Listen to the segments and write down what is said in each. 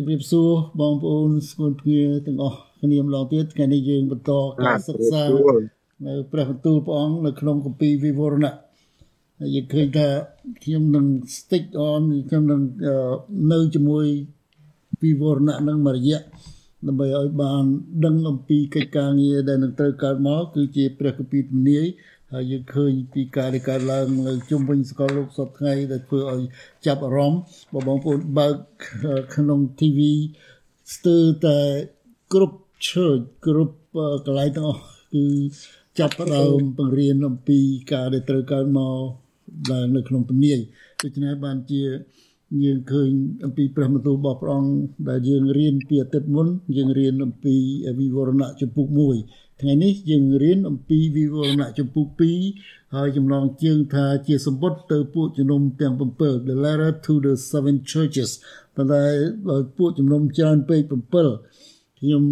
ជំរាបសួរបងប្អូនស្គនភ្ងាទាំងអស់គ្នាម្ដងទៀតថ្ងៃនេះយើងបន្តការសិក្សានៅព្រះបន្ទូលព្រះអង្គនៅក្នុងគម្ពីរវិវរណៈហើយយើងឃើញថាខ្ញុំនឹង stick on ខ្ញុំនឹងនៅជាមួយវិវរណៈនឹងមួយរយៈដើម្បីឲ្យបាន ដឹងអំពីកិច្ចការងារដែលនឹងត្រូវកើតមកគឺជាព្រះគម្ពីរទំនាយ ហើយយើងឃើញពីការដែលកើតឡើងនៅជុំវិញសកលលោកសពថ្ងៃដែលធ្វើឲ្យចាប់អារម្មណ៍បងប្អូនបើកក្នុង TV ស្ទើរតែគ្រប់ church គ្រប់កន្លែងទាំងអស់គឺចាប់ផ្ដើមបង្រៀនអំពីការដែលត្រូវកើតមកឡើងនៅក្នុងពនាយដូច្នេះបានជាយើងឃើញអំពីព្រះបន្ទូលរបស់ព្រះអង្គដែលយើងរៀនពីអាទិត្យមុនយើងរៀនអំពីវិវរណៈចំពុក1 ថ្ងៃនេះយើងរៀនអំពីវិវរណៈចំពុក2ហើយចំណងជើងថាជាសម្បត្តិទៅពួកជំនុំទាំង7 The letter to the seven churches ប៉ុន្តែពួកជំនុំច្រើនពេក7ខ្ញុំ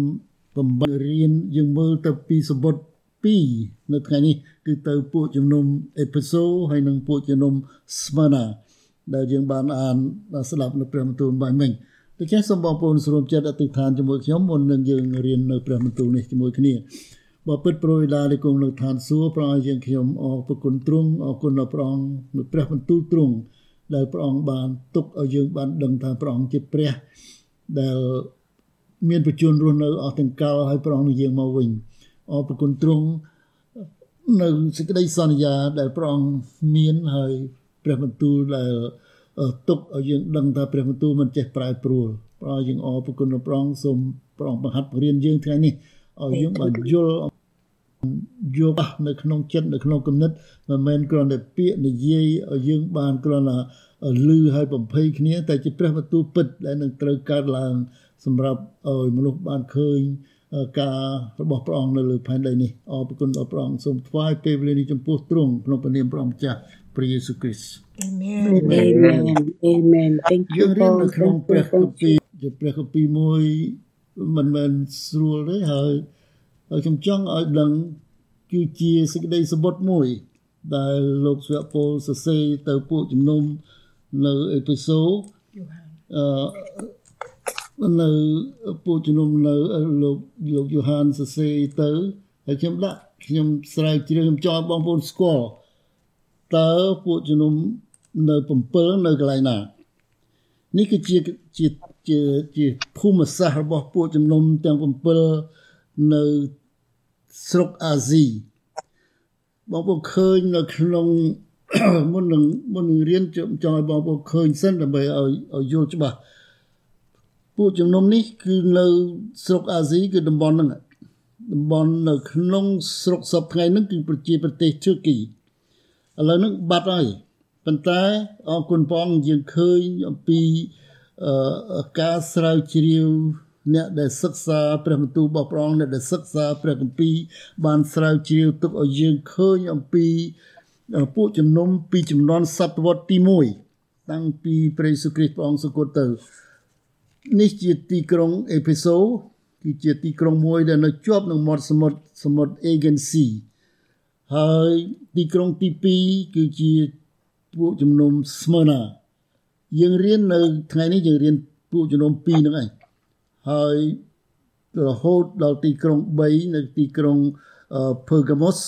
បំបីរៀនយើងមើលទៅពីសម្បត្តិ2នៅថ្ងៃនេះគឺទៅពួកជំនុំអេផេសូហើយនិងពួកជំនុំស្មាណាដែលយើងបានអានស្ដាប់នៅព្រះបន្ទូលបាញ់មិញដូច្នេះសូមបងប្អូនស្រួមចិត្តអធិដ្ឋានជាមួយខ្ញុំមុននឹងយើងរៀននៅព្រះបន្ទូលនេះជាមួយគ្នា បបិទ្ធប្រយដានៃគង់នៅឋានសួគ៌ប្រឲ្យយើងខ្ញុំអរគុណទ្រង់អរគុណដល់ព្រះអង្គនៅព្រះបន្ទូលទ្រង់ដែលព្រះអង្គបានទុកឲ្យយើងបានដឹងថាព្រះអង្គជាព្រះដែលមានប្រជញ្ញរស់នៅអស់ទាំងកាលហើយព្រះអង្គនឹងយើងមកវិញអរគុណទ្រង់នៅសេចក្តីសន្យាដែលព្រះអង្គមានហើយព្រះបន្ទូលដែលទុកឲ្យយើងដឹងថាព្រះបន្ទូលមិនចេះប្រែប្រួលប្រឲ្យយើងអរគុណព្រះអង្គសូមព្រះអង្គបង្ហាត់បង្រៀនយើងថ្ងៃនេះឲ្យយើងបានយល់ យកនៅក្នុងចិត្តនៅក្នុងគំនិតមិនមែនគ្រាន់តែពាក្យនិយាយឲ្យយើងបានគ្រាន់តែលឺឲ្យបំភ័យគ្នា តែជាព្រះបន្ទូលពិតដែលនឹងត្រូវកើតឡើង សម្រាប់ឲ្យមនុស្សបានឃើញការរបស់ព្រះអង្គនៅលើផែនដីនេះអរគុណដល់ព្រះអង្គសូមថ្វាយពេលវេលានេះចំពោះទ្រង់ក្នុងព្រះនាមព្រះម្ចាស់ព្រះយេស៊ូវគ្រីស្ទ Amen Amen Amen Thank you យើងរៀននៅក្នុងព្រះគម្ពីរជាព្រះគម្ពីរមួយមិនមែនស្រួលទេហើយ ហើយខ្ញុំចង់ឲ្យដឹងគឺជាសេចក្តីសម្បត្តិមួយ ដែលលោកស្វៈពលសរសេរទៅពួកជំនុំនៅអេពីសូអឺនៅពួកជំនុំនៅលោកលោកយូហានសរសេរទៅហើយខ្ញុំដាក់ខ្ញុំស្រាវជ្រាវខ្ញុំចង់បងប្អូនស្គាល់តើពួកជំនុំនៅ7នៅកន្លែងណានេះគឺជាជាជាជាភូមិសាស្ត្ររបស់ពួកជំនុំទាំង7 នៅស្រុកអាស៊ីបងប្អូនឃើញនៅក្នុងមុននឹងមុននឹងរៀនចង់ឲ្យបងប្អូនឃើញសិនដើម្បីឲ្យឲ្យយល់ច្បាស់ពួកជំនុំនេះគឺនៅស្រុកអាស៊ីគឺតំបន់ហ្នឹងតំបន់នៅក្នុងស្រុកសពថ្ងៃហ្នឹងគឺប្រជាប្រទេសធឺគីឥឡូវហ្នឹងបាត់ហើយប៉ុន្តែអរគុណព្រះអង្គយើងឃើញអំពីការស្រាវជ្រាវ អ្នកដែលសិក្សាព្រះបន្ទូលរបស់ព្រះអង្គអ្នកដែលសិក្សាព្រះគម្ពីរបានស្រាវជ្រាវទុកឲ្យយើងឃើញអំពីពួកជំនុំពីចំនួនសតវត្សទី1តាំងពីព្រះយេស៊ូវគ្រីស្ទព្រះអង្គសគត់ទៅនេះជាទីក្រុងអេផេសូគឺជាទីក្រុងមួយដែលនៅជាប់នឹងមាត់សមុទ្រសមុទ្រ Aegean Sea ហើយទីក្រុងទី2គឺជាពួកជំនុំ Smyrna យើងរៀននៅថ្ងៃនេះយើងរៀនពួកជំនុំ2ហ្នឹងឯង ហើយរហូតដល់ទីក្រុង3នៅទីក្រុង Pergamos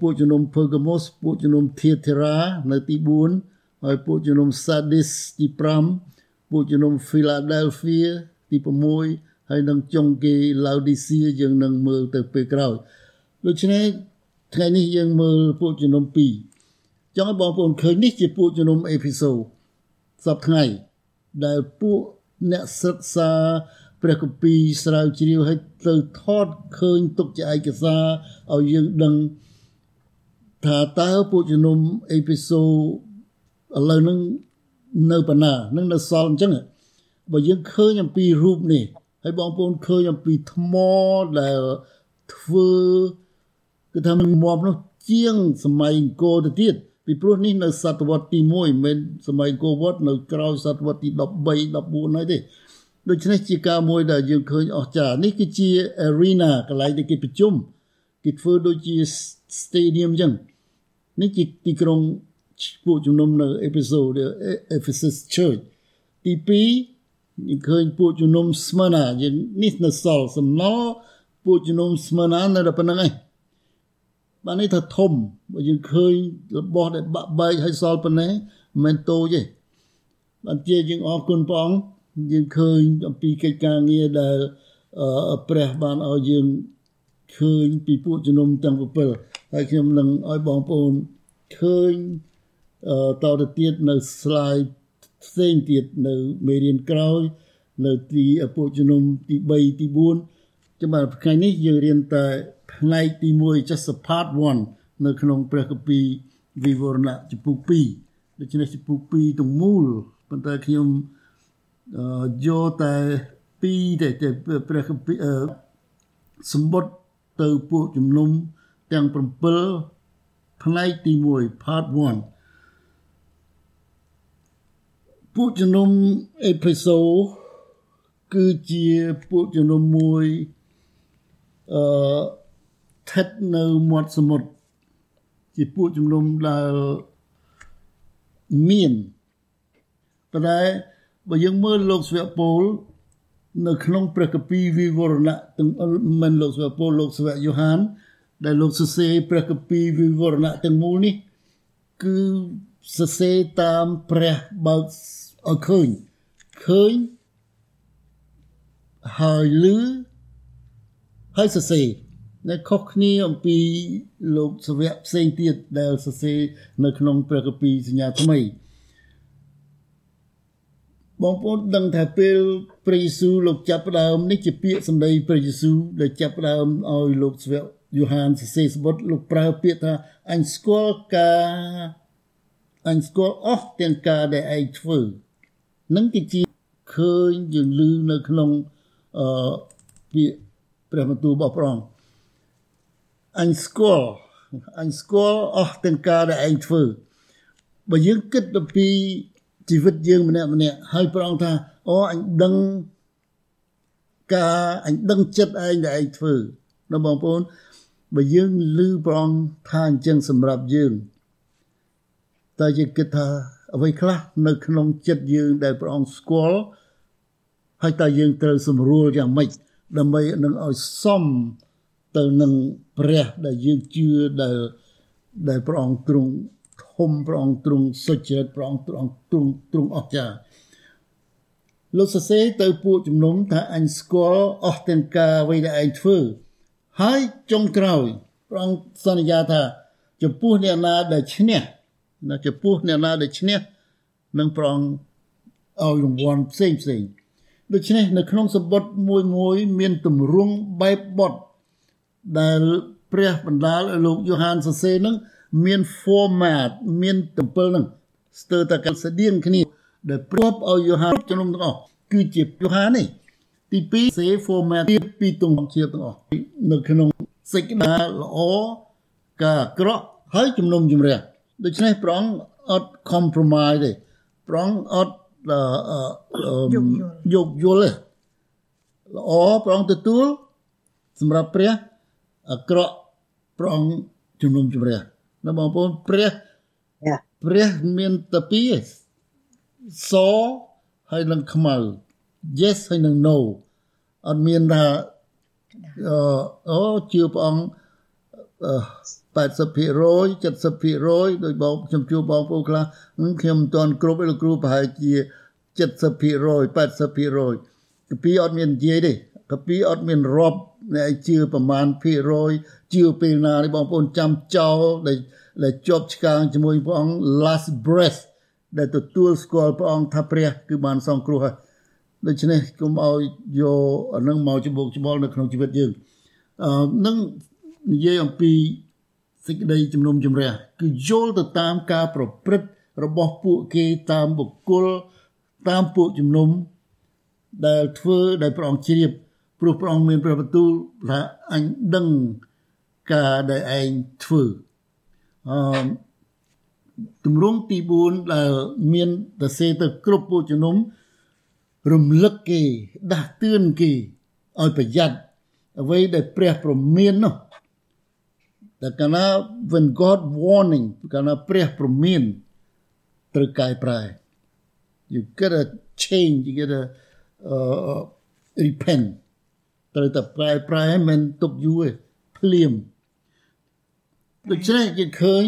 ពួកជំនុំ Pergamos ពួកជំនុំ Thyatira នៅទី4ហើយពួកជំនុំ Sardis ទី5ពួកជំនុំ Philadelphia ទី6ហើយនឹងចុងគេ Laodicea យើងនឹងមើលទៅពេលក្រោយដូច្នេះថ្ងៃនេះយើងមើលពួកជំនុំ2ចង់ឲ្យបងប្អូនឃើញនេះជាពួកជំនុំអេភីសូសប្តាហ៍ថ្ងៃដែលពួក អ្នកសិក្សាព្រះគម្ពីរស្រាវជ្រាវឲ្យទៅថតឃើញទុកជាឯកសារឲ្យយើងដឹងថាតើពួកជំនុំអេពីសូឥឡូវហ្នឹងនៅប៉ុណ្ណានឹងនៅសល់អញ្ចឹងបើយើងឃើញអំពីរូបនេះហើយបងប្អូនឃើញអំពីថ្មដែលធ្វើគឺថាมันមមនោះជាងសម័យអង្គរទៅទៀត ពីព្រោះនេះនៅសតវត្សទី1មិនមែនសម័យអង្គរវត្តនៅក្រោយសតវត្សទី13 14ហើយទេដូច្នេះជាការមួយដែលយើងឃើញអស្ចារ្យនេះគឺជា arena កន្លែងដែលគេប្រជុំគេធ្វើដូចជា stadium អញ្ចឹងនេះជាទីក្រុងពួកជំនុំនៅ episode Ephesus Church ទី2យើងឃើញពួកជំនុំស្មើណាយើងនេះនៅសល់សំណល់ពួកជំនុំស្មើណានៅតែប៉ុណ្្នឹងឯង បាននេះថាធំបើយើងឃើញរបស់ដែលបាក់បែកឲ្យសល់ប៉ុណ្ណេះមិនមែនតូចទេបានជាយើងអរគុណព្រះអង្គយើងឃើញអំពីកិច្ចការងារដែលព្រះបានឲ្យយើងឃើញពីពួកជំនុំទាំង7ហើយខ្ញុំនឹងឲ្យបងប្អូនឃើញតទៅទៀតនៅ slide ផ្សេងទៀតនៅមេរៀនក្រោយ នៅទីពួកជំនុំទី3ទី4ចាំបាទថ្ងៃនេះយើងរៀនតែ ផ្នែកទី1 just a part 1នៅក្នុងព្រះគម្ពីរវិវរណៈចំពុក2ដូច្នេះចំពុក2ទាំងមូលប៉ុន្តែខ្ញុំយកតែ2តែព្រះគម្ពីរសម្បត្តិទៅពួកជំនុំទាំង7ផ្នែកទី1 part 1ពួកជំនុំអេពីសូគឺជាពួកជំនុំមួយអឺ ស្ថិតនៅមាត់សមុទ្រជាពួកជំនុំដែលមានប៉ុន្តែបើយើងមើលលោកស្វៈពលនៅក្នុងព្រះគម្ពីរវិវរណៈទាំងមិនលោកស្វៈពលលោកស្វៈយ៉ូហាន ដែលលោកសរសេរព្រះគម្ពីរវិវរណៈទាំងមូលនេះគឺសរសេរតាមព្រះបើកឲ្យឃើញឃើញហើយលឺហើយសរសេរ នៅខុសគ្នាអំពីលោកសវៈផ្សេងទៀតដែលសរសេរនៅក្នុងព្រះគម្ពីរសញ្ញាថ្មីបងប្អូនដឹងថាពេលព្រះយេស៊ូវលោកចាប់ផ្ដើមនេះជាពាក្យសម្ដីព្រះយេស៊ូវដែលចាប់ផ្ដើមឲ្យលោកស្វៈយូហានសរសេរសម្បត្តិលោកប្រើពាក្យថាអញស្គាល់ការអញស្គាល់អស់ទាំងការដែលឯងធ្វើនឹងគឺជាឃើញយើងឮនៅក្នុងអឺពាក្យព្រះបន្ទូលរបស់ព្រះអង្គ អញស្គាល់អញស្គាល់អស់ទាំងការដែលឯងធ្វើបើយើងគិតទៅពីជីវិតយើងម្នាក់ម្នាក់ហើយព្រះអង្គថាអូអញដឹងការអញដឹងចិត្តឯងដែលឯងធ្វើនៅបងប្អូនបើយើងឮព្រះអង្គថាអញ្ចឹងសម្រាប់យើងតើយើងគិតថាអ្វីខ្លះនៅក្នុងចិត្តយើងដែលព្រះអង្គស្គាល់ហើយតើយើងត្រូវសម្រួលយ៉ាងម៉េចដើម្បីនឹងឲ្យសម ទៅនឹងព្រះដែលយើងជឿដែលដែលព្រះអង្គទ្រង់ធំព្រះអង្គទ្រង់សុចរិតព្រះអង្គទ្រង់ទ្រង់ទ្រង់អស្ចារ្យលោកសរសេរទៅពួកជំនុំថាអញស្គាល់អស់ទាំងការអ្វីដែលឯងធ្វើហើយចុងក្រោយព្រះអង្គសន្យាថាចំពោះអ្នកណាដែលឈ្នះណាចំពោះអ្នកណាដែលឈ្នះនឹងប្រងឲ្យរង្វាន់ផ្សេងផ្សេងដូច្នេះនៅក្នុងសម្បត្តិមួយមួយ មានទម្រង់បែបបត់ ដែលព្រះបណ្ដាលឲ្យលោកយ៉ូហានសរសេរនឹងមាន format មានតំពិលនឹងស្ទើរតែកាត់ស្តៀងគ្នាដែលព្រាប់ឲ្យយ៉ូហានជំនុំទាំងអស់គឺជាយ៉ូហាននេះទី2សេ format ពីទងជាទាំងអស់នៅក្នុងសេចក្តីល្អការអាក្រក់ហើយជំនុំជម្រះដូច្នេះព្រះអង្គអត់ compromise ទេព្រះអង្គអត់យកយល់ទេល្អព្រះអង្គទទួលសម្រាប់ព្រះ អាក្រក់ព្រះអង្គជំនុំជម្រះណាបងប្អូនព្រះព្រះមានតែពីរសហើយនឹងខ្មៅ yes ហើយនឹង no អត់មានថាអូជឿព្រះអង្គ80% 70%ដោយបងខ្ញុំជួបបងប្អូនខ្លះខ្ញុំមិនទាន់គ្រប់ទេលោកគ្រូប្រហែលជា70% 80%កាពីអត់មាននិយាយទេកាពីអត់មានរាប់ អ្នកជឿប្រមាណភាគរយជឿពេលណានេះបងប្អូនចាំចោលដែលដែលជាប់ឆ្កាងជាមួយព្រះអង្គ last breath ដែលទទួលស្គាល់ព្រះអង្គថាព្រះ គឺបានសង្គ្រោះហើយដូច្នេះគុំឲ្យយកអានឹងមកច្បោកច្បល់នៅក្នុងជីវិតយើងអឺនឹងនិយាយអំពីសេចក្តីជំនុំជម្រះគឺយល់ទៅតាមការប្រព្រឹត្តរបស់ពួកគេតាមបុគ្គលតាមពួកជំនុំដែលធ្វើដែលព្រះអង្គជ្រាប ព្រោះព្រះអង្គមានព្រះបន្ទូលថាអញដឹងការដែលឯងធ្វើអឺទម្រង់ទី4ដែលមានតសេទៅគ្រប់ពួកជំនុំរំលឹកគេដាស់តឿនគេឲ្យប្រយ័ត្នអ្វីដែលព្រះប្រមាននោះតែកាលណា when god warning កាលណាព្រះប្រមានត្រូវកែប្រែ you get a change you get a អឺ repent ត្រូវតែប្រែប្រែមិនទុកយូរទេភ្លាមដូច្នេះយើងឃើញ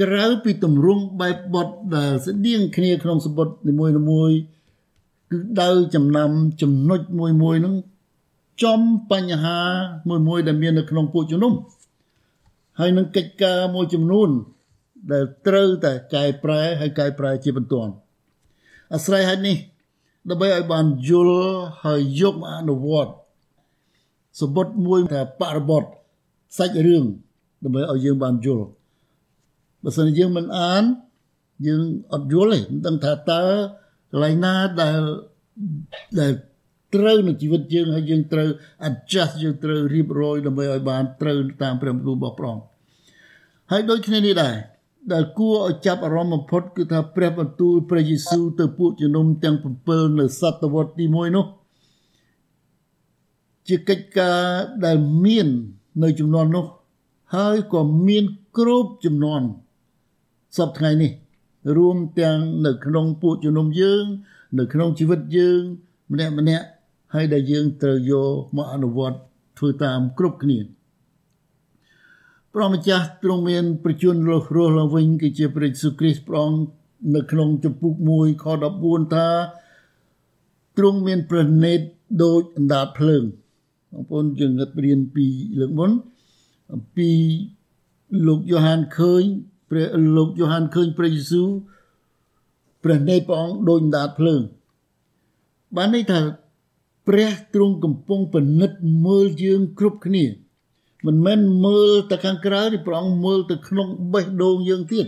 ក្រៅពីទម្រង់បែបបទដែលស្តៀងគ្នាក្នុងសម្បត្តិនីមួយៗគឺដៅចំណាំចំណុចមួយមួយហ្នឹងចំបញ្ហាមួយមួយដែលមាននៅក្នុងពួកជំនុំហើយនឹងកិច្ចការមួយចំនួន ដែលត្រូវតែកែប្រែហើយកែប្រែជាបន្ទាន់អាស្រ័យហេតុនេះដើម្បីឲ្យបានយល់ហើយយកមកអនុវត្ត សម្បត្តិមួយថាបរិបទសាច់រឿងដើម្បីឲ្យយើងបានយល់បើសិនយើងមិនអានយើងអត់យល់ទេមិនដឹងថាតើកន្លែងណាដែលដែលត្រូវនឹងជីវិតយើងហើយយើងត្រូវ adjust យើងត្រូវរៀបរយដើម្បីឲ្យបានត្រូវតាមព្រះបន្ទូលរបស់ព្រះអង្គហើយដូចគ្នានេះដែរដែលគួរឲ្យចាប់អារម្មណ៍បំផុតគឺថាព្រះបន្ទូលព្រះយេស៊ូវទៅពួកជំនុំទាំង7នៅសតវត្សទី1នោះ ជាកិច្ចការដែលមាននៅចំនួននោះ ហើយក៏មានគ្រប់ចំនួនសពថ្ងៃនេះ រួមទាំងនៅក្នុងពួកជំនុំយើង នៅក្នុងជីវិតយើង ម្នាក់ម្នាក់ហើយដែលយើងត្រូវយកមកអនុវត្តធ្វើតាមគ្រប់គ្នាព្រះម្ចាស់ទ្រង់មានប្រជញ្ញរស់រស់ឡើងវិញគឺជាព្រះយេស៊ូវគ្រីស្ទព្រះអង្គនៅក្នុងចំពុក1ខ14ថាទ្រង់មានព្រះនេតដូចអណ្ដាតភ្លើង បងប្អូនយើងនឹករៀនពីលើកមុនអំពីលោកយ៉ូហានឃើញព្រះលោកយ៉ូហានឃើញព្រះយេស៊ូវព្រះនេតព្រះអង្គដូចអណ្ដាតភ្លើងបានន័យថាព្រះទ្រង់កំពុងពិនិត្យមើលយើងគ្រប់គ្នា មិនមែនមើលតែខាងក្រៅទេព្រះអង្គមើលទៅក្នុងបេះដូងយើងទៀត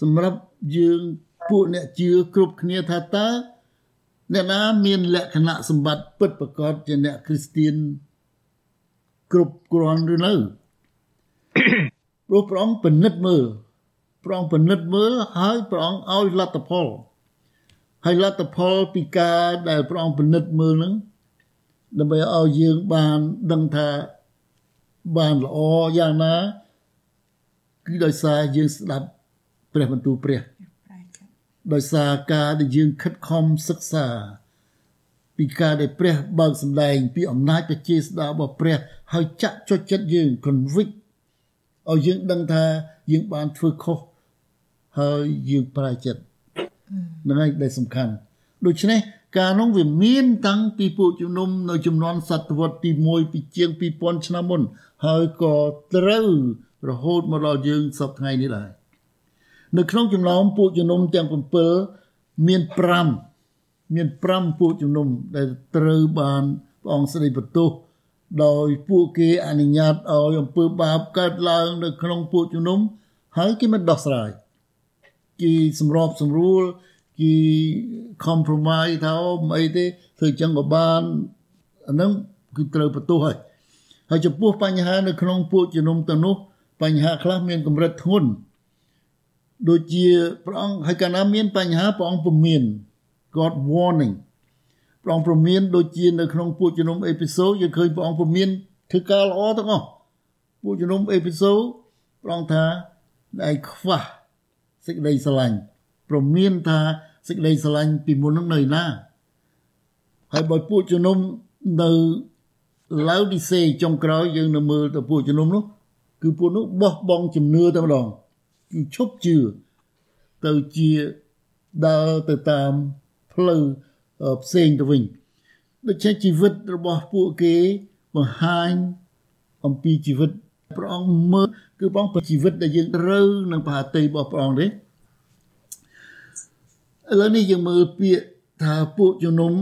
សម្រាប់យើងពួកអ្នកជឿគ្រប់គ្នាថាតើ អ្នកណាមានលក្ខណៈសម្បត្តិពិតប្រាកដជាអ្នកគ្រីស្ទៀនគ្រប់គ្រាន់ឬនៅព្រោះព្រះអង្គពិនិត្យមើលព្រះអង្គពិនិត្យមើលហើយព្រះអង្គឲ្យលទ្ធផលហើយលទ្ធផលពីការដែលព្រះអង្គពិនិត្យមើលនឹងដើម្បីឲ្យយើងបានដឹងថាបានល្អយ៉ាងណាគឺដោយសារយើងស្ដាប់ព្រះបន្ទូលព្រះ ដោយសារការដែលយើងខិតខំសិក្សា ពីការដែលព្រះបើកសម្ដែង ពីអំណាចព្រះជាស្ដារបស់ព្រះ ហើយចាក់ចុចចិត្តយើង convict ឲ្យយើងដឹងថាយើងបានធ្វើខុសហើយយើងប្រែចិត្តហ្នឹងហើយដែលសំខាន់ដូច្នេះការនោះវាមានតាំងពីពួកជំនុំនៅចំនួនសតវត្សទី1ពីជាង2000ឆ្នាំមុនហើយក៏ត្រូវរហូតមកដល់យើងសពថ្ងៃនេះដែរ នៅក្នុងចំណោមពួកជំនុំទាំង7មាន5មាន5ពួកជំនុំដែលត្រូវបានព្រះអង្គស្ដីបន្ទោសដោយពួកគេអនុញ្ញាតឲ្យអំពើបាបកើតឡើងនៅក្នុងពួកជំនុំហើយគេមិនដោះស្រាយគេសម្របសម្រួលគេ compromise ថាមិនអីទេធ្វើចឹងក៏បានអាហ្នឹងគឺត្រូវបន្ទោសហើយហើយចំពោះបញ្ហានៅក្នុងពួកជំនុំទាំងនោះបញ្ហាខ្លះមានកម្រិតធ្ងន់ ដូចជាព្រះអង្គហើយកាលណាមានបញ្ហាព្រះអង្គពមៀន God warning ព្រះអង្គព្រមានដូចជានៅក្នុងពួកជំនុំអេពីសូយើងឃើញព្រះអង្គព្រមានធ្វើការល្អទាំងអស់ពួកជំនុំអេពីសូព្រះអង្គថាឯងខ្វះសេចក្តីស្រឡាញ់ព្រមានថាសេចក្តីស្រឡាញ់ពីមុននឹងនៅណាហើយបើពួកជំនុំនៅឡៅឌីសេចុងក្រោយយើងនៅមើលទៅពួកជំនុំនោះគឺពួកនោះបោះបង់ជំនឿតែម្ដងគឺ ឈប់ជឿទៅជាដើរទៅតាមផ្លូវផ្សេងទៅវិញដូច្នេះជីវិតរបស់ពួកគេបង្ហាញអំពីជីវិតព្រះអង្គមើលគឺព្រះអង្គជីវិតដែលយើងត្រូវនឹងបហាតីរបស់ព្រះអង្គទេឥឡូវនេះយើងមើលពាក្យថាពួកជំនុំ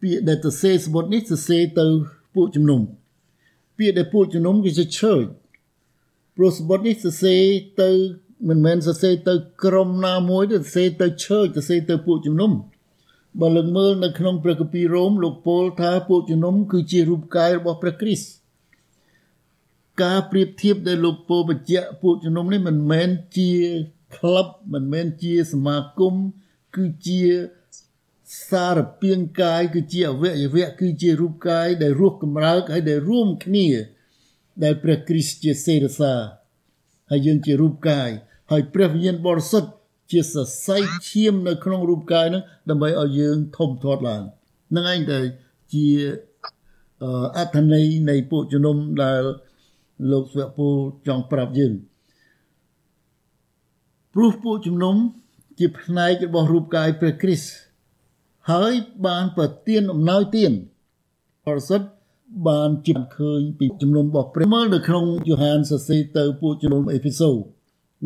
ពាក្យដែលទៅសេសបុតនេះទៅសេទៅពួកជំនុំពាក្យដែលពួកជំនុំគឺជា church ព្រោះសបុតនេះសរសេរទៅ មិនមែនសរសេរទៅក្រុមណាមួយទេសរសេរទៅ church សរសេរទៅពួកជំនុំបើលើកមើលនៅក្នុងព្រះគម្ពីររ៉ូមលោកពោលថាពួកជំនុំគឺជារូបកាយរបស់ព្រះគ្រីស្ទការប្រៀបធៀបដែលលោកពោលបញ្ជាក់ពួកជំនុំនេះមិនមែនជាក្លឹបមិនមែនជាសមាគមគឺជាសារពាង្គកាយគឺជាអវយវៈគឺជារូបកាយដែលរស់កម្រើកហើយដែលរួមគ្នា ដែលព្រះគ្រីស្ទជាសេរសាហើយយើងជារូបកាយ ហើយព្រះវិញ្ញាណបរិសុទ្ធជាសរសៃឈាមនៅក្នុងរូបកាយនឹងដើម្បីឲ្យយើងធំធាត់ឡើងនឹងឯងដែលជាអត្ថន័យនៃពួកជំនុំដែលលោកស្វពូចង់ប្រាប់យើងព្រោះពួកជំនុំជាផ្នែករបស់រូបកាយព្រះគ្រីស្ទហើយបានប្រទានអំណោយទានបរិសុទ្ធបានជិតឃើញពីជំនុំរបស់ព្រះមើលនៅក្នុងយូហានសរសេរទៅពួកជំនុំអេភេសូ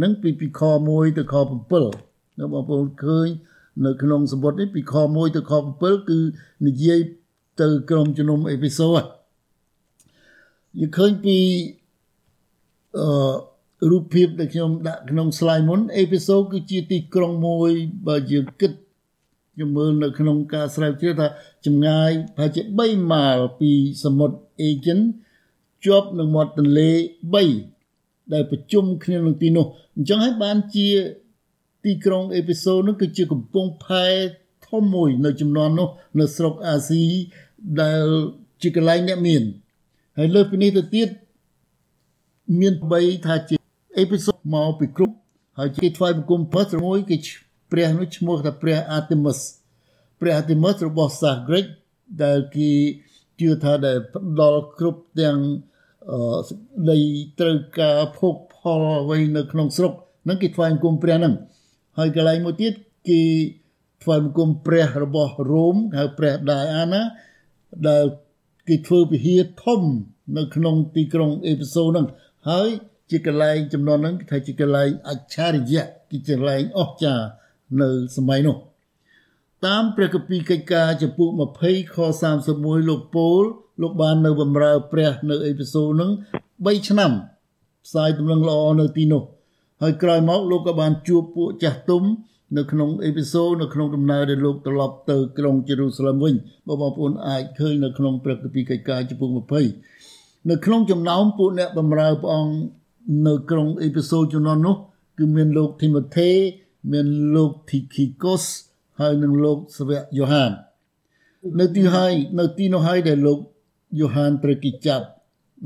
នឹងពីពីខ1ទៅខ7នៅបងប្អូនឃើញនៅក្នុងសម្បត្តិនេះពីខ1ទៅខ7គឺនិយាយទៅក្រុមជំនុំអេភេសូយើងឃើញពីអឺរូបភាពដែលខ្ញុំដាក់ក្នុង slide មុនអេភេសូគឺជាទីក្រុងមួយបើយើងគិតខ្ញុំមើលនៅក្នុងការស្រាវជ្រាវថាចម្ងាយប្រហែលជា3ម៉ាលពីសមុទ្រអេជិនជាប់នឹងមាត់ទន្លេ3ដែលប្រជុំគ្នានៅទីនោះ អញ្ចឹងហើយបានជាទីក្រុងអេពីសូនោះគឺជាកំពង់ផែធំមួយ នៅចំនួននោះ នៅស្រុកអាស៊ីដែលជាកន្លែងអ្នកមានហើយលើពីនេះទៅទៀតមាន3ថាជាអេពីសូមកពីគ្រប់ហើយគេថ្វាយបង្គំផុសមួយគេព្រះនោះឈ្មោះថាព្រះ Artemis ព្រះ Artemis របស់សាសក្រិកដែលគេជឿថាដែលផ្ដល់គ្រប់ទាំងដីត្រូវការភោគ ផលអ្វីនៅក្នុងស្រុកនឹងគេថ្វាយបង្គំព្រះហ្នឹងហើយកន្លែងមួយទៀតគេថ្វាយបង្គំព្រះរបស់រ៉ូមហៅព្រះដាយអាណាដែលគេធ្វើពិហារធំនៅក្នុងទីក្រុងអេភេសូហ្នឹងហើយជាកន្លែងចំនួនហ្នឹងគេថាជាកន្លែងអច្ឆរិយៈគេជាកន្លែងអស្ចារ្យនៅសម័យនោះតាមព្រះគម្ពីរកិច្ចការចំពុក20ខ31លោកពូលលោកបាននៅបម្រើព្រះនៅអេពីសូនឹង3ឆ្នាំ ផ្សាយដំណឹងល្អនៅទីនោះហើយក្រោយមកលោកក៏បានជួបពួកចាស់ទុំនៅក្នុងអេពីសូនៅក្នុងដំណើរដែលលោកត្រឡប់ទៅក្រុងយេរូសាឡឹមវិញបងប្អូនអាចឃើញនៅក្នុងព្រះគម្ពីរកិច្ចការចំពុក20នៅក្នុងចំណោមពួកអ្នកបម្រើព្រះអង្គនៅក្រុងអេពីសូជំនាន់នោះ គឺមានលោកធីម៉ូថេមានលោកធីគីកូសហើយនឹងលោកសាវកយ៉ូហាននៅទីហើយនៅទីនោះហើយដែលលោកយ៉ូហានត្រូវគេចាប់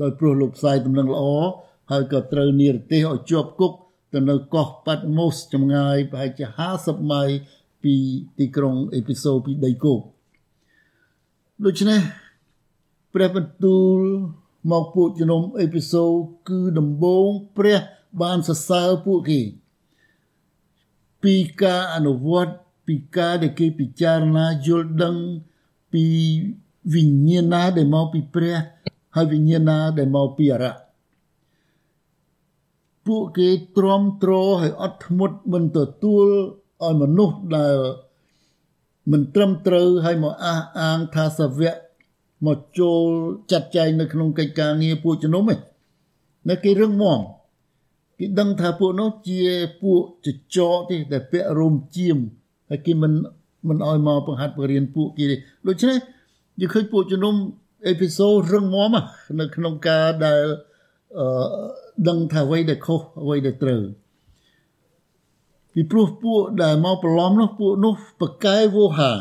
ដោយព្រោះលោកផ្សាយដំណឹងល្អ ហើយក៏ត្រូវនិរទេសឲ្យជាប់គុកទៅនៅកោះប៉ាត់ម៉ូសចម្ងាយប្រហែលជា50ម៉ៃពីទីក្រុងអេពីសូពីដីគោកដូច្នេះព្រះបន្ទូលមកពួកជំនុំអេពីសូគឺដំបូងព្រះបានសរសើរពួកគេពីការអនុវត្តពីការដែលគេពិចារណាយល់ដឹងពីវិញ្ញាណដែលមកពីព្រះហើយវិញ្ញាណដែលមកពីអរៈ ពួកគេទ្រាំទ្រហើយអត់ធ្មត់មិនទទួលឲ្យមនុស្សដែលមិនត្រឹមត្រូវហើយមកអះអាងថាសាវកមកចូលចាត់ចែងនៅក្នុងកិច្ចការងារពួកជំនុំឯងនៅគេរឹងមាំគេដឹងថាពួកនោះជាពួកចចកទេដែលពាក់រោមជាមហើយគេមិនមិនអោយមកបង្ហាត់បរៀនពួកគេទេដូច្នេះយើងឃើញពួកជំនុំអេពីសូតរឹងមាំនៅក្នុងការដែល អឺដឹងថាអ្វីដែលខុសអ្វីដែលត្រូវពីព្រោះពួកដែលមកប្រឡំនោះពួកនោះប្រកែវោហា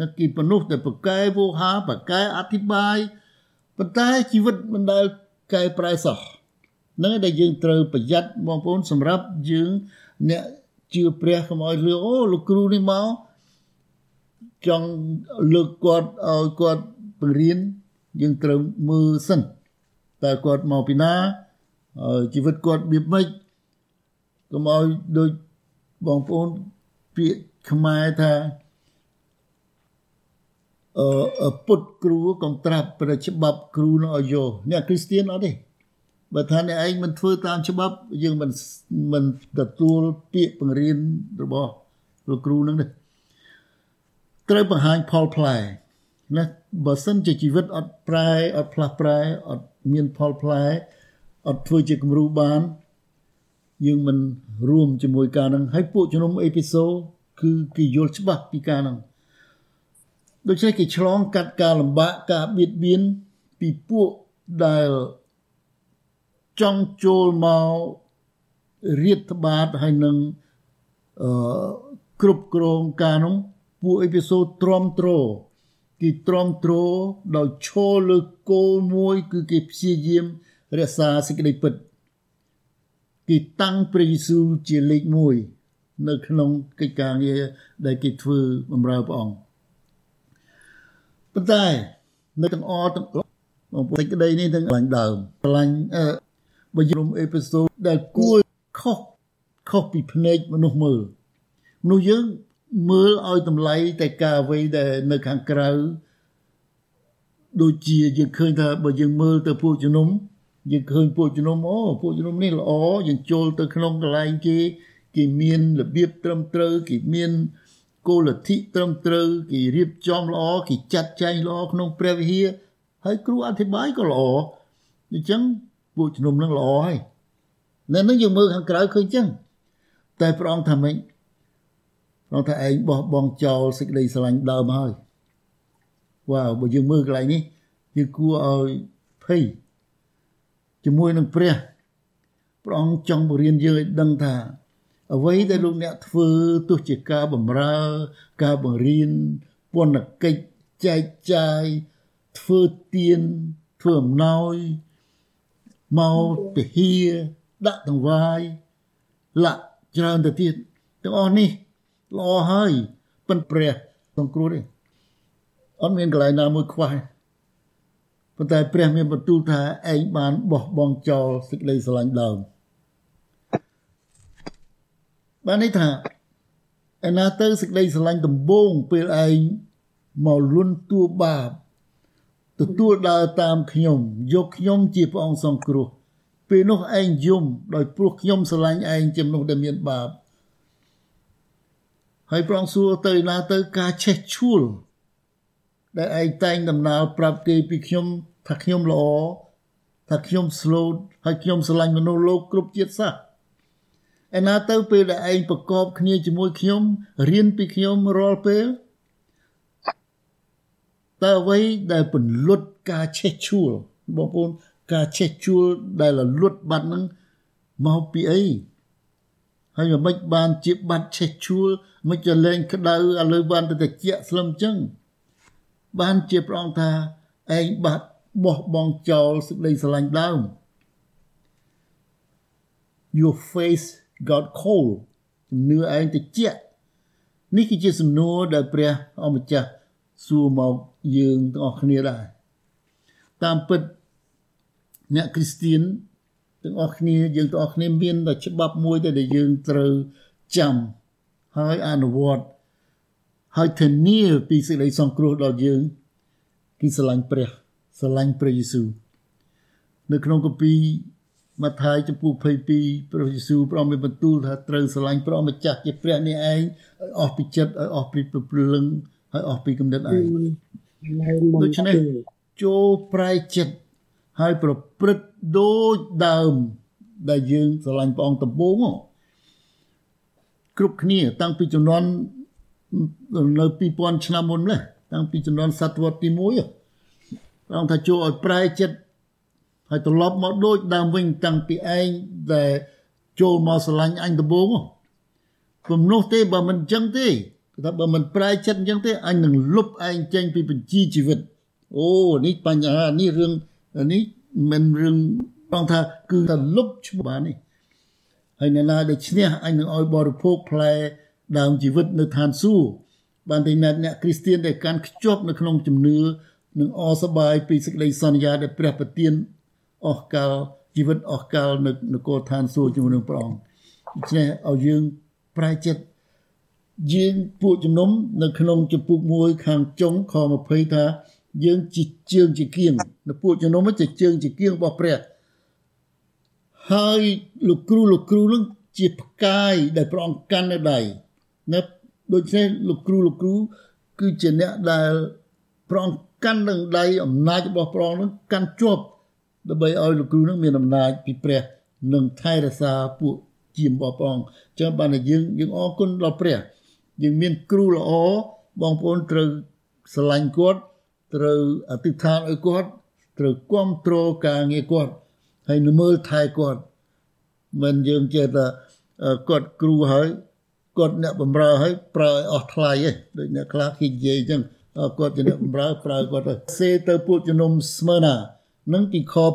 នៅគេបនុះតែប្រកែវោហាប្រកែអធិបាយប៉ុន្តែជីវិតមិនដែលកែប្រែសោះនឹងដែលយើងត្រូវប្រយ័ត្នបងប្អូនសម្រាប់យើងអ្នកជឿព្រះកុំឲ្យលឺអូលោកគ្រូនេះមកចង់លើកគាត់ឲ្យគាត់បង្រៀនយើងត្រូវមើលសិន តើគាត់មកពីណាជីវិតគាត់បៀបម៉េចកុំឲ្យដូចបងប្អូនពាក្យខ្មែរថាអឺពុតគ្រូកុំត្រាប់ប្រច្បាប់គ្រូនោះឲ្យយកអ្នកគ្រីស្ទៀនអត់ទេបើថាអ្នកឯងមិនធ្វើតាមច្បាប់យើងមិនមិនទទួលពាក្យបង្រៀនរបស់លោកគ្រូនឹងទេត្រូវបង្ហាញផលផ្លែណាបើសិនជាជីវិតអត់ប្រែអត់ផ្លាស់ប្រែអត់ មានផលផ្លែអត់ធ្វើជាគំរូបាន យើងមិនរួមជាមួយការនឹងហើយពួកជំនុំអេពីសូគឺគេយល់ច្បាស់ពីការនឹងដូច្នេះគេឆ្លងកាត់ការលំបាកការបៀតបៀនពីពួកដែលចង់ចូលមករៀបបាតហើយនឹងអឺគ្រប់គ្រងការនោះពួកអេពីសូតទ្រាំទ្រ គេទ្រាំទ្រដោយឈរលើគោលមួយ គឺគេព្យាយាមរក្សាសេចក្តីពិតគេតាំងព្រះយេស៊ូវជាលេខ1នៅក្នុងកិច្ចការងារដែលគេធ្វើបម្រើព្រះអង្គប៉ុន្តែនៅទាំងអទាំងបងប្អូនសេចក្តីនេះទាំងខ្លាញ់ដើមខ្លាញ់អឺបើយមអេពីសូតដែលគួរខុសខុសពីភ្នែកមនុស្សមើលមនុស្សយើង មើលឲ្យតម្លៃតែការអ្វីដែលនៅខាងក្រៅដូចជាយើងឃើញថាបើយើងមើលទៅពួកជំនុំយើងឃើញពួកជំនុំអូពួកជំនុំនេះល្អយើងចូលទៅក្នុងកន្លែងគេគេមានរបៀបត្រឹមត្រូវគេមានគោលលទ្ធិត្រឹមត្រូវគេរៀបចំល្អគេចាត់ចែងល្អក្នុងព្រះវិហារហើយគ្រូអធិប្បាយក៏ល្អអញ្ចឹងពួកជំនុំនឹងល្អហើយនៅនឹងយើងមើលខាងក្រៅឃើញអញ្ចឹងតែព្រះអង្គថាម៉េច ព្រះអង្គថាឯងបោះបង់ចោលសេចក្តីស្រឡាញ់ដើមហើយវ៉ាវបើយើងមើលកន្លែងនេះយើងគួរឲ្យភ័យជាមួយនឹងព្រះព្រះអង្គចង់បរៀនយើងឲ្យដឹងថា អ្វីដែលលោកអ្នកធ្វើទោះជាការបំរើ ការបង្រៀនពន្ធកិច្ចចែកចាយធ្វើទៀនធ្វើអំណោយមកពហិដាក់តង្វាយលាក់ច្រើនទៅទៀតទាំងអស់នេះ ល្អហើយប៉ុន្តែព្រះសង្គ្រោះទេអត់មានកន្លែងណាមួយខ្វះប៉ុន្តែព្រះមានបន្ទូលថាឯងបានបោះបង់ចោលសេចក្តីស្រឡាញ់ដើមបានន័យថាឯណាទៅសេចក្តីស្រឡាញ់ដំបូងពេលឯងមកលន់តួបាបទទួលដើរតាមខ្ញុំយកខ្ញុំជាព្រះអង្គសង្គ្រោះពេលនោះឯងយំដោយព្រោះខ្ញុំស្រឡាញ់ឯងជាមនុស្សដែលមានបាប ហើយព្រះអង្គសួរទៅណាទៅការឆេះឈួលដែលឯងតែងដំណើរប្រាប់គេពីខ្ញុំថាខ្ញុំល្អថាខ្ញុំ slow ហើយខ្ញុំស្រឡាញ់មនុស្សលោកគ្រប់ជាតិសាសន៍ឯណាទៅពេលដែលឯងប្រកបគ្នាជាមួយខ្ញុំរៀនពីខ្ញុំរាល់ពេលតើអ្វីដែលពន្លត់ការឆេះឈួលបងប្អូនការឆេះឈួលដែលរលត់បាត់ហ្នឹងមកពីអី ហើយមិនបានជាបាត់ឆេះឈួលមិនចលែងក្តៅឥឡូវបានទៅតិចស្លឹមចឹងបានជាព្រះអង្គថាឯងបាត់បោះបង់ចោលសេចក្តីស្រឡាញ់ដើម your face got cold ជំនឿឯងតិចនេះគឺជាសំណួរដែលព្រះអម្ចាស់សួរមកយើងទាំងអស់គ្នាដែរតាមពិតអ្នកគ្រីស្ទៀន ទាំងអស់គ្នាយើងទាំងអស់គ្នាមានតែច្បាប់មួយដែលយើងត្រូវចាំហើយអនុវត្តហើយធានាពីសេចក្តីសង្គ្រោះដល់យើងគឺស្រឡាញ់ព្រះស្រឡាញ់ព្រះយេស៊ូវនៅក្នុងកាពីម៉ាថាយចំពោះ22ព្រះយេស៊ូវព្រះមានបន្ទូលថាត្រូវស្រឡាញ់ព្រះម្ចាស់ជាព្រះនេះឯងឲ្យអស់ពីចិត្តឲ្យអស់ពីព្រលឹងហើយអស់ពីគំនិតឯងដូច្នេះចូលប្រែចិត្ត ហើយប្រព្រឹត្តដូចដើម ដែលយើងស្រឡាញ់ព្រះអង្គដំបូងគ្រប់គ្នា តាំងពីចំនួននៅ2000ឆ្នាំមុននេះតាំងពីចំនួនសតវត្សទី1ព្រះអង្គថាចូលឲ្យប្រែចិត្តហើយត្រឡប់មកដូចដើមវិញតាំងពីឯងដែលចូលមកស្រឡាញ់អញដំបូងពុំនោះទេបើមិនអញ្ចឹងទេថាបើមិនប្រែចិត្តអញ្ចឹងទេអញនឹងលុបឯងចេញពីបញ្ជីជីវិតអូនេះបញ្ហានេះរឿង នេះមិនរឿងបងថាគឺតែលុបឈ្មោះបាននេះហើយអ្នកណាដែលឈ្នះអញនឹងឲ្យបរិភោគផ្លែដើមជីវិតនៅឋានសួគ៌បានតែអ្នកគ្រីស្ទៀនដែលកាន់ខ្ជាប់នៅក្នុងជំនឿនឹងអសប្បាយពីសេចក្តីសន្យាដែលព្រះប្រទានអស់កលជីវិតអស់កលនៅនគរឋានសួគ៌ជាមួយនឹងព្រះអង្គដូច្នេះឲ្យយើងប្រែចិត្តយើងពួកជំនុំនៅក្នុងចំពុក1ខាងចុងខ20ថា យើងជាជើងជាគៀងនៅពួកជំនុំជាជើងជាគៀងរបស់ព្រះហើយលោកគ្រូលោកគ្រូនឹងជាផ្កាយដែលព្រះអង្គកាន់នៅដៃណាដូច្នេះលោកគ្រូលោកគ្រូគឺជាអ្នកដែលព្រះអង្គកាន់នឹងដៃអំណាចរបស់ព្រះអង្គនឹងកាន់ជាប់ដើម្បីឲ្យលោកគ្រូនឹងមានអំណាចពីព្រះនិងថែរក្សាពួកជាមរបស់ព្រះអង្គចឹងបានតែយើងយើងអរគុណដល់ព្រះយើងមានគ្រូល្អបងប្អូនត្រូវស្រឡាញ់គាត់ ត្រូវអធិដ្ឋានឲ្យគាត់ត្រូវគ្រប់គ្រងការងារគាត់ហើយនៅមើលថែគាត់មិនយើងចេះតែគាត់គ្រូហើយគាត់អ្នកបំរើហើយប្រើឲ្យអស់ថ្លៃឯងដូចអ្នកខ្លះគេនិយាយអញ្ចឹងគាត់ជាអ្នកបំរើប្រើគាត់ទៅសេទៅពួកជំនុំស្មើណានឹងពីខ8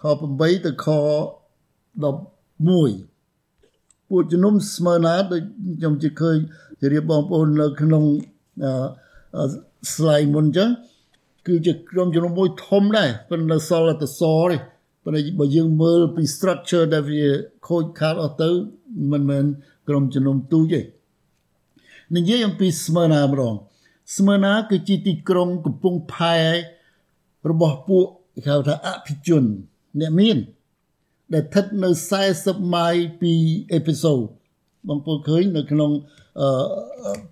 ខ8ទៅខ11ពួកជំនុំស្មើណាដូចខ្ញុំជិះឃើញជម្រាបបងប្អូននៅក្នុង slide មុនចឹងគឺជាក្រុមជំនុំមួយធំដែរប៉ុន្តែសល់តែសទេប៉ុន្តែបើយើងមើលពី structure ដែលវាខូចខាតអស់ទៅមិនមែនក្រុមជំនុំទូចទេនិយាយអំពីស្មើណាម្ដងស្មើណាគឺជាទីក្រុងកំពង់ផែរបស់ពួកគេហៅថាអភិជនអ្នកមាន ដែលស្ថិតនៅ40ម៉ាយពីអេពីសូតបងប្អូនឃើញនៅក្នុងអឺ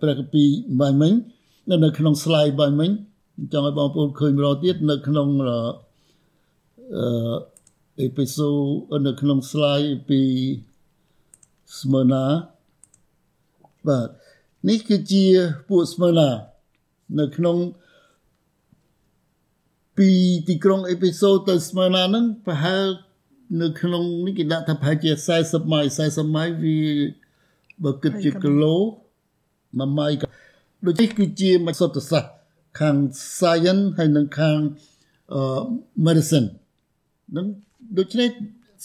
ព្រះគម្ពីរបាយមិញ នៅក្នុង slide បាយមិញចង់ឲ្យបងប្អូនឃើញម្ដងទៀតនៅក្នុងអឺអេពីសូតនៅក្នុង slide ពីស្មើណាបាទនេះគឺជាពួកស្មើណានៅក្នុងពីទីក្រុងអេពីសូតទៅស្មើណាហ្នឹងប្រហែលនៅក្នុងនេះគេដាក់ថាប្រហែលជា40ម៉ៃ40ម៉ៃវាបើគិតជាគីឡូមួយម៉ៃ ដូចនេះគឺជាមសុទ្ធសាស្ត្រខាង science ហើយនិងខាងអឺ medicine នឹងដូច្នេះ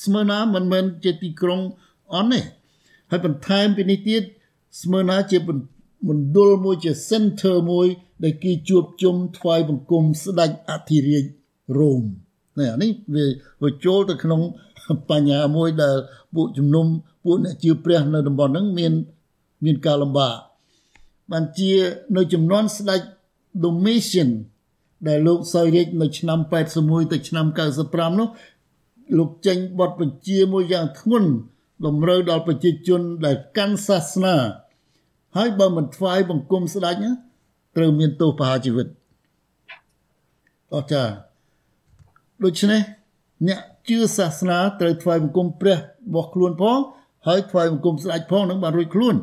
ស្មើណាមិនមែនជាទីក្រុងអន់ទេហើយបន្ថែមពីនេះទៀតស្មើណាជាមណ្ឌលមួយជា center មួយ ដែលគេជួបជុំថ្វាយបង្គំស្ដេចអធិរាជរ៉ូមនេះនេះវាវាចូលទៅក្នុងបញ្ហាមួយដែលពួកជំនុំពួកអ្នកជឿព្រះនៅតំបន់ហ្នឹងមានមានការលំបាក បានជានៅចំនួនស្ដេច Domitian ដែលលោកសោយរាជនៅឆ្នាំ81ទៅឆ្នាំ95នោះលោកចេញបទបញ្ជាមួយយ៉ាងធ្ងន់តម្រូវដល់ប្រជាជនដែលកាន់សាសនា ហើយបើមិនថ្វាយបង្គំស្ដេចត្រូវមានទោសប្រហារជីវិតអស្ចារ្យដូច្នេះអ្នកជឿសាសនាត្រូវថ្វាយបង្គំព្រះរបស់ខ្លួនផងហើយថ្វាយបង្គំស្ដេចផងនឹងបានរួចខ្លួន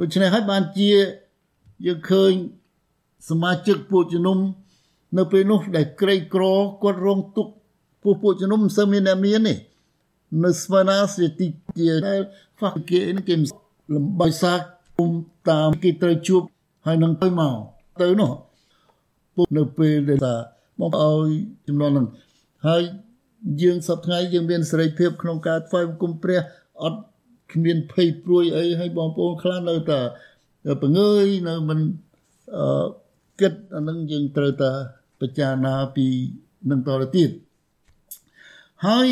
ដូច្នេះហើយបានជា យើងឃើញសមាជិកពួកជំនុំ នៅពេលនោះដែលក្រីក្រគាត់រងទុក្ខពួកពួកជំនុំមិនសូវមានអ្នកមានទេនៅស្វនាស្ទីជាដែលហ្វាគេនេះគេលំបាយសាគុំតាមគេត្រូវជួបហើយនឹងទៅមកទៅនោះពួកនៅពេលដែលថាមកឲ្យចំនួនហ្នឹងហើយយើងសប្តាហ៍យើងមានសេរីភាពក្នុងការធ្វើបង្គំព្រះអត់គ្មានភ័យព្រួយអីហើយបងប្អូនខ្លះនៅតែ បង្ើយនៅមិនអឺគិតអានឹងយើងត្រូវតែពិចារណាពីនឹងតទៅទៀតហើយ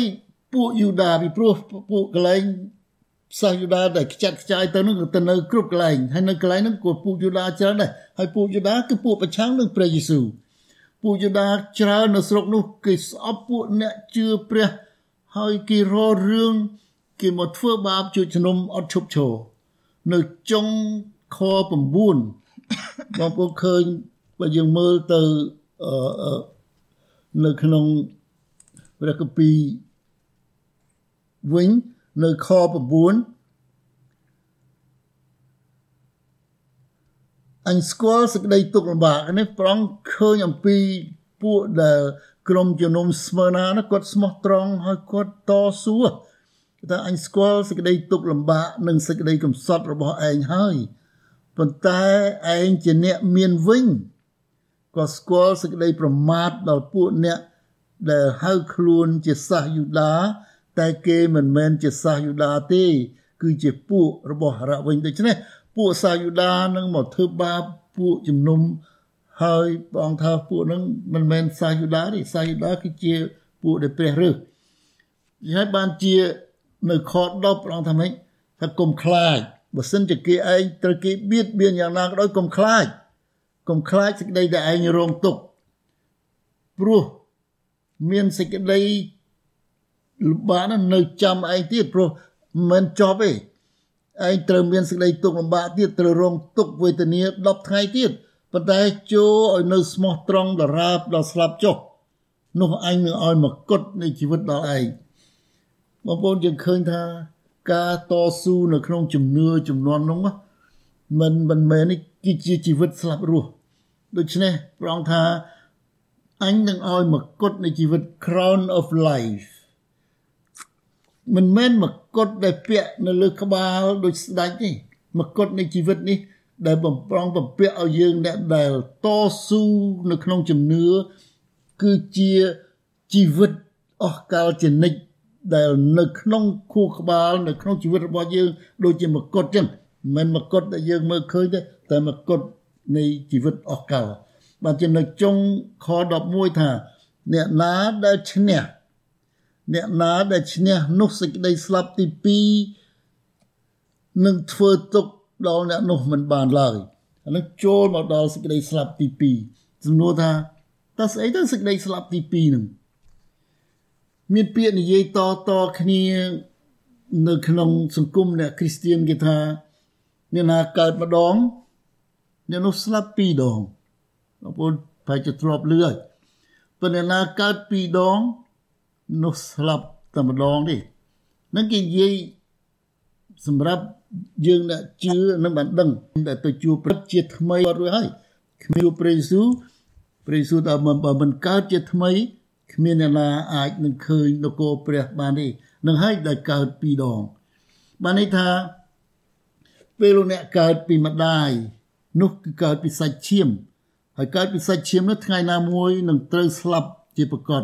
ពួកយូដាពីព្រោះពួកកលែងសាសយូដាដែលខ្ចាត់ខ្ចាយទៅនឹងទៅនៅគ្រប់កន្លែងហើយនៅកន្លែងហ្នឹងក៏ពួកយូដាច្រើនដែរហើយពួកយូដាគឺពួកប្រឆាំងនឹងព្រះយេស៊ូវពួកយូដាច្រើននៅស្រុកនោះគេស្អប់ពួកអ្នកជឿព្រះហើយគេរករឿងគេមកធ្វើបាបជួយជំនុំអត់ឈប់ឈរនៅចុង ខ9បងប្អូនឃើញបើយើងមើលទៅនៅក្នុងព្រះគម្ពីរវិញនៅខ9អញស្គាល់សេចក្តីទុក្ខលំបាកនេះប្រងឃើញអំពីពួកដែលក្រុមជំនុំស្មើណាគាត់ស្មោះត្រង់ហើយគាត់តស៊ូតែអញស្គាល់សេចក្តីទុក្ខលំបាកនិងសេចក្តីកំសត់របស់ឯងហើយ ប៉ុន្តែឯងជាអ្នកមានវិញក៏ស្គាល់សេចក្តីប្រមាថដល់ពួកអ្នកដែលហៅខ្លួនជាសាសយូដាតែគេមិនមែនជាសាសយូដាទេ គឺជាពួករបស់រៈវិញដូច្នេះពួកសាសយូដានឹងមកធ្វើបាបពួកជំនុំហើយបងថាពួកនឹងមិនមែនសាសយូដាទេសាសយូដាគឺជាពួកដែលព្រះរើសហើយបានជានៅខ10ព្រះអង្គថាម៉េចថាកុំខ្លាច បើសិនជាគេឯងត្រូវគេបៀតបៀនយ៉ាងណាក៏ដោយកុំខ្លាចកុំខ្លាចសេចក្តីដែលឯងរងទុក្ខព្រោះមានសេចក្តីលំបាកនៅចាំឯងទៀតព្រោះមិនចប់ទេឯងត្រូវមានសេចក្តីទុក្ខលំបាកទៀតត្រូវរងទុក្ខវេទនា10ថ្ងៃទៀតប៉ុន្តែចូលឲ្យនៅស្មោះត្រង់ដរាបដល់ស្លាប់ចុះនោះអញនឹងឲ្យមកគុតនៃជីវិតដល់ឯងបងប្អូនយើងឃើញថា ការតស៊ូនៅក្នុងជំនឿចំនួននោះមិនមិនមែននេះគឺជាជីវិតស្លាប់រស់ដូច្នេះព្រះអង្គថាអញនឹងឲ្យមកុដនៃជីវិត crown of life មិនមែនមកុដដែលពាក់នៅលើក្បាលដូចស្ដេចទេមកុដនៃជីវិតនេះ ដែលបំប្រងបំពាក់ឲ្យយើងអ្នកដែលតស៊ូនៅក្នុងជំនឿគឺជាជីវិតអស់កលជានិច្ច ដែលនៅក្នុងខួរក្បាលនៅក្នុងជីវិតរបស់យើងដូចជាមកុដចឹងមិនមកុដដែលយើងមើលឃើញទេតែមកុដនៃជីវិតអស់កលបាទចំណុចចុងខ11ថាអ្នកណាដែលឈ្នះអ្នកណាដែលឈ្នះនោះសេចក្តីស្លាប់ទី2នឹងធ្វើទុកដល់អ្នកនោះមិនបានឡើយអានោះចូលមកដល់សេចក្តីស្លាប់ទី2សំណួរថាតើស្អីទៅសេចក្តីស្លាប់ទី2នឹង មានពាក្យនិយាយតតគ្នានៅក្នុងសង្គមអ្នកគ្រីស្ទៀនគេថាអ្នកណាកើតម្ដងអ្នកនោះស្លាប់ពីរដងបងប្អូនប្រហែលជាធ្លាប់លឺហើយប៉ុន្តែណាកើតពីរដងនោះស្លាប់តែម្ដងទេនឹងគេនិយាយសម្រាប់យើងអ្នកជឿនឹងបានដឹងដែលទៅជួបព្រះជាថ្មីរួចហើយគ្មានព្រះយេស៊ូវព្រះយេស៊ូវថាបើមិនកើតជាថ្មី គ្មានអ្នកណាអាចនឹងឃើញនគរព្រះបានទេនឹងហើយដែលកើតពីរដងបានន័យថាពេលលោកអ្នកកើតពីម្ដាយនោះគឺកើតពីសាច់ឈាមហើយកើតពីសាច់ឈាមនោះថ្ងៃណាមួយនឹងត្រូវស្លាប់ជាប្រកប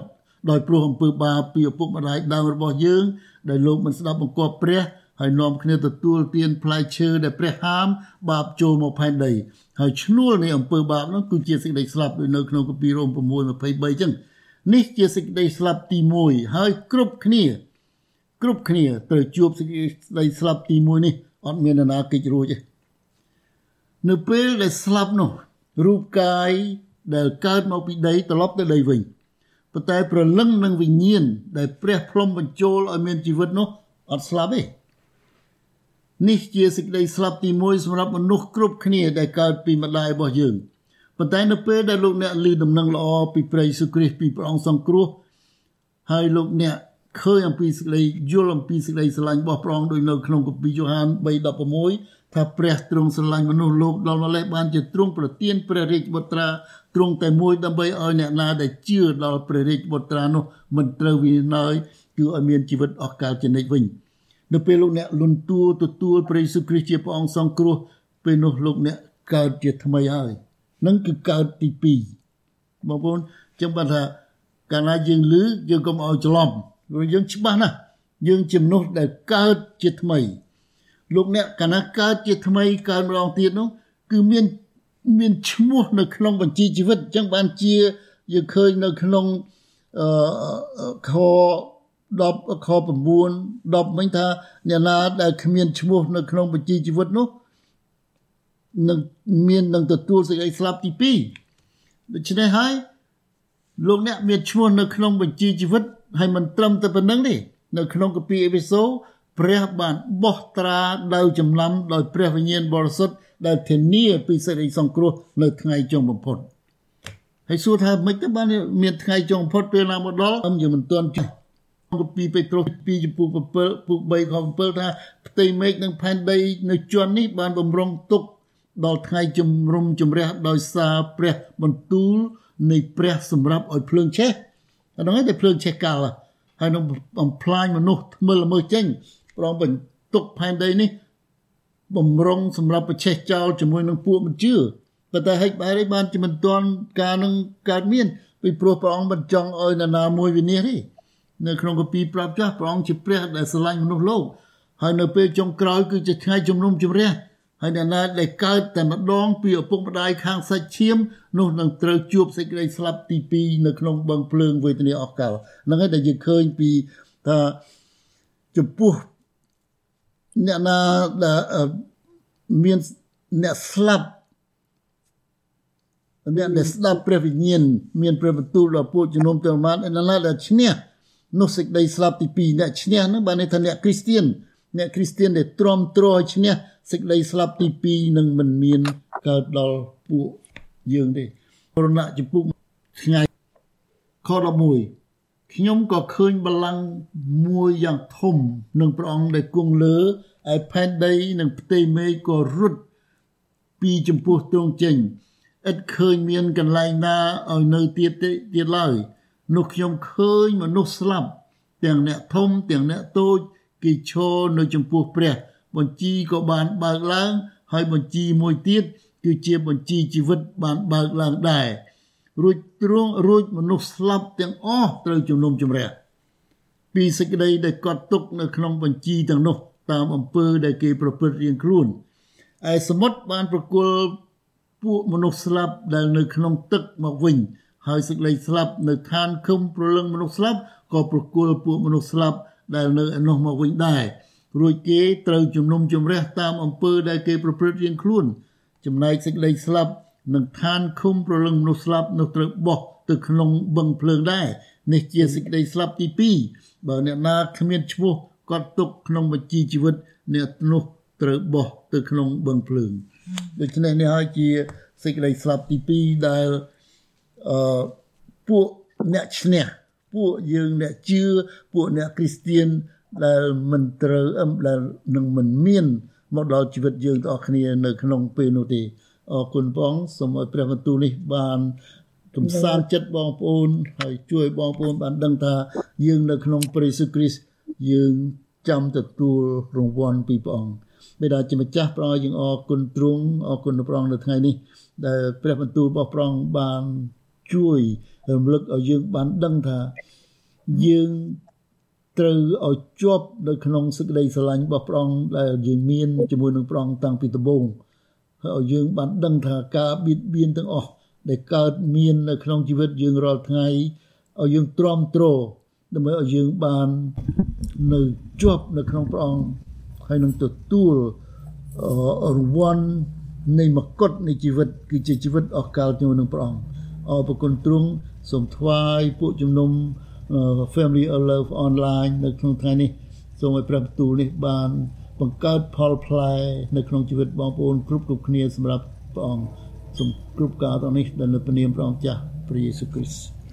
ដោយព្រោះអំពើបាបពីឪពុកម្ដាយដើមរបស់យើងដែលលោកមិនស្ដាប់បង្គាប់ព្រះហើយនាំគ្នាទទួលទានផ្លែឈើដែលព្រះហាមបាបចូលមកផែនដីហើយឈ្នួលនៃអំពើបាបនោះគឺជាសេចក្តីស្លាប់ដោយនៅក្នុងគម្ពីររ៉ូម6:23ចឹង នេះជាសេចក្តីស្លាប់ទី1ហើយគ្រប់គ្នា គ្រប់គ្នាត្រូវជួបសេចក្តីស្លាប់ទី1នេះអត់មាននរណាគេចរួចទេនៅពេលដែលស្លាប់នោះរូបកាយដែលកើតមកពីដីត្រឡប់ទៅដីវិញប៉ុន្តែប្រលឹងនឹងវិញ្ញាណដែលព្រះផ្លុំបញ្ចូលឲ្យមានជីវិតនោះអត់ស្លាប់ទេនេះជាសេចក្តីស្លាប់ទី1សម្រាប់មនុស្សគ្រប់គ្នាដែលកើតពីម្ដាយរបស់យើង ប៉ុន្តែនៅពេលដែលលោកអ្នកឮដំណឹងល្អពីព្រះយេស៊ូវគ្រីស្ទពីព្រះអង្គសង្គ្រោះហើយលោកអ្នកឃើញអំពីសេចក្តីយល់អំពីសេចក្តីស្រឡាញ់របស់ព្រះអង្គដោយនៅក្នុងគម្ពីរយ៉ូហាន3:16ថាព្រះទ្រង់ស្រឡាញ់មនុស្សលោកដល់ម្លេះបានជាទ្រង់ប្រទានព្រះរាជបុត្រាទ្រង់តែមួយដើម្បីឲ្យអ្នកណាដែលជឿដល់ព្រះរាជបុត្រានោះមិនត្រូវវិនាយគឺឲ្យមានជីវិតអស់កលជានិច្ចវិញនៅពេលលោកអ្នកលន់តួទទួលព្រះយេស៊ូវគ្រីស្ទជាព្រះអង្គសង្គ្រោះពេលនោះលោកអ្នកកើតជាថ្មីហើយ នឹងគឺកើតទី2បងប្អូនចឹងបានថាកាលណាយើងឮយើងកុំឲ្យច្រឡំព្រោះយើងច្បាស់ណាស់យើងជាមនុស្សដែលកើតជាថ្មី លោកអ្នកកាលណាកើតជាថ្មីកើតម្ដងទៀតនោះគឺមានមានឈ្មោះនៅក្នុងបញ្ជីជីវិតអញ្ចឹងបានជាយើងឃើញនៅក្នុងអឺខ10ខ9 10មិញថាអ្នកណាដែលគ្មានឈ្មោះនៅក្នុងបញ្ជីជីវិតនោះ នឹងមាននឹងទទួលសេចក្តីស្លាប់ទី2ដូច្នេះហើយលោកអ្នកមានឈ្មោះនៅក្នុងបញ្ជីជីវិតហើយមិនត្រឹមតែប៉ុណ្្នឹងទេនៅក្នុងកាពីអេពីសូព្រះបានបោះត្រាដោយចំណាំដោយព្រះវិញ្ញាណបរិសុទ្ធដែលធានាពីសេចក្តីសង្គ្រោះនៅថ្ងៃចុងបំផុតហើយសួរថាមិនទៅបានមានថ្ងៃចុងបំផុតពេលណាមកដល់អឹមយើងមិនទាន់ចុះគម្ពីរពេត្រុស2ចំពោះ7ពុក3ខ7ថាផ្ទៃមេឃនិងផែនដីនៅជាន់នេះបានបំរុងទុក ដល់ថ្ងៃជំរុំជម្រះដោយសារព្រះបន្ទូលនៃព្រះសម្រាប់ឲ្យភ្លើងឆេះអានោះឯងតែភ្លើងឆេះកាលហើយនឹងបំផ្លាញមនុស្សថ្មិលល្មើសចេញប្រងបន្ទុកផែនដីនេះបំរុងសម្រាប់ប្រឆេះចោលជាមួយនឹងពួកមិនជឿប៉ុន្តែហេតុបែរបានជាមិនទាន់ការនឹងកើតមានពីព្រោះព្រះអង្គមិនចង់ឲ្យនរណាមួយវិនិច្ឆ័យទេនៅក្នុងកាពីប្រាប់ចាស់ព្រះអង្គជាព្រះដែលស្រឡាញ់មនុស្សលោកហើយនៅពេលចុងក្រោយគឺជាថ្ងៃជំនុំជម្រះ ហើយអ្នកណាដែលកើតតែម្ដងពីឪពុកម្ដាយខាងសាច់ឈាមនោះនឹងត្រូវជួបសេចក្តីស្លាប់ទី2នៅក្នុងបឹងភ្លើងវេទនាអស់កលហ្នឹងហើយដែលយើងឃើញពីថាចំពោះអ្នកណាដែលមានអ្នកស្លាប់អ្នកដែលស្ដាប់ព្រះវិញ្ញាណមានព្រះបន្ទូលដល់ពួកជំនុំទាំងបានអ្នកណាដែលឈ្នះនោះសេចក្តីស្លាប់ទី2អ្នកឈ្នះហ្នឹងបានន័យថាអ្នកគ្រីស្ទៀនអ្នកគ្រីស្ទៀនដែលទ្រាំទ្រឲ្យឈ្នះ សេចក្តីស្លាប់ទី2នឹងមិនមានកើតដល់ពួកយើងទេរណៈចំពុកថ្ងៃខ11ខ្ញុំក៏ឃើញបល្ល័ង្កមួយយ៉ាងធំនឹងព្រះអង្គដែលគង់លើឯផែនដីនិងផ្ទៃមេឃក៏រត់ពីចំពោះទ្រង់ចេញឥតឃើញមានកន្លែងណាឲ្យនៅទៀតទៀតឡើយនោះខ្ញុំឃើញមនុស្សស្លាប់ទាំងអ្នកធំទាំងអ្នកតូចគេឈរនៅចំពោះព្រះ បញ្ជីក៏បានបើកឡើង ហើយបញ្ជីមួយទៀតគឺជាបញ្ជីជីវិតបានបើកឡើងដែររួចទ្រង់រួចមនុស្សស្លាប់ទាំងអស់ត្រូវជំនុំជម្រះពីសេចក្តីដែលកត់ទុកនៅក្នុងបញ្ជីទាំងនោះតាមអំពើដែលគេប្រព្រឹត្តរៀងខ្លួនឯសមុទ្របានប្រគល់ពួកមនុស្សស្លាប់ដែលនៅក្នុងទឹកមកវិញ ហើយសេចក្តីស្លាប់នៅឋានឃុំប្រលឹងមនុស្សស្លាប់ក៏ប្រគល់ពួកមនុស្សស្លាប់ដែលនៅឯនោះមកវិញដែរ រួចគេត្រូវជំនុំជម្រះតាមអំពើដែលគេប្រព្រឹត្តរៀងខ្លួន ចំណែកសេចក្តីស្លាប់នឹងឋានឃុំប្រលឹងមនុស្សស្លាប់នោះត្រូវបោះទៅក្នុងបឹងភ្លើងដែរនេះជាសេចក្តីស្លាប់ទី2បើអ្នកណាគ្មានឈ្មោះគាត់ទុកក្នុងបញ្ជីជីវិតអ្នកនោះត្រូវបោះទៅក្នុងបឹងភ្លើងដូច្នេះនេះហើយជាសេចក្តីស្លាប់ទី2ដែលអឺពួកអ្នកឈ្នះពួកយើងអ្នកជឿពួកអ្នកគ្រីស្ទៀន ដែលមិនត្រូវអឹមដែលនឹងមិនមានមកដល់ជីវិតយើងទាំងអស់គ្នានៅក្នុងពេលនោះទេអរគុណបងសូមឲ្យព្រះបន្ទូលនេះបានកំសាន្តចិត្តបងប្អូនហើយជួយបងប្អូនបានដឹងថាយើងនៅក្នុងព្រះយេស៊ូវគ្រីស្ទយើងចាំទទួលរង្វាន់ពីព្រះអង្គបិតាជាម្ចាស់ព្រះអង្គយើងអរគុណទ្រង់អរគុណព្រះអង្គនៅថ្ងៃនេះដែលព្រះបន្ទូលរបស់ព្រះអង្គបានជួយរំលឹកឲ្យយើងបានដឹងថាយើង ត្រូវឲ្យជាប់នៅក្នុងសេចក្តីស្រឡាញ់របស់ព្រះអង្គដែលយើងមានជាមួយនឹងព្រះអង្គតាំងពីដំបូងហើយឲ្យយើងបានដឹងថាការបៀតបៀនទាំងអស់ដែលកើតមាននៅក្នុងជីវិតយើងរាល់ថ្ងៃឲ្យយើងទ្រាំទ្រដើម្បីឲ្យយើងបាននៅជាប់នៅក្នុងព្រះអង្គហើយនឹងទទួលរង្វាន់នៃមកុដនៃជីវិតគឺជាជីវិតអស់កលជាមួយនឹងព្រះអង្គអរគុណទ្រង់សូមថ្វាយពួកជំនុំ Family of Love online នៅក្នុងថ្ងៃនេះសូមឲ្យព្រះបន្ទូលនេះបានបង្កើតផលផ្លែនៅក្នុងជីវិតបងប្អូនគ្រប់គ្រប់គ្នាសម្រាប់ព្រះអង្គសូមគ្រប់ការទាំងនេះដែលនៅព្រះនាមព្រះអង្គចាស់ព្រះយេស៊ូវគ្រីស្ទ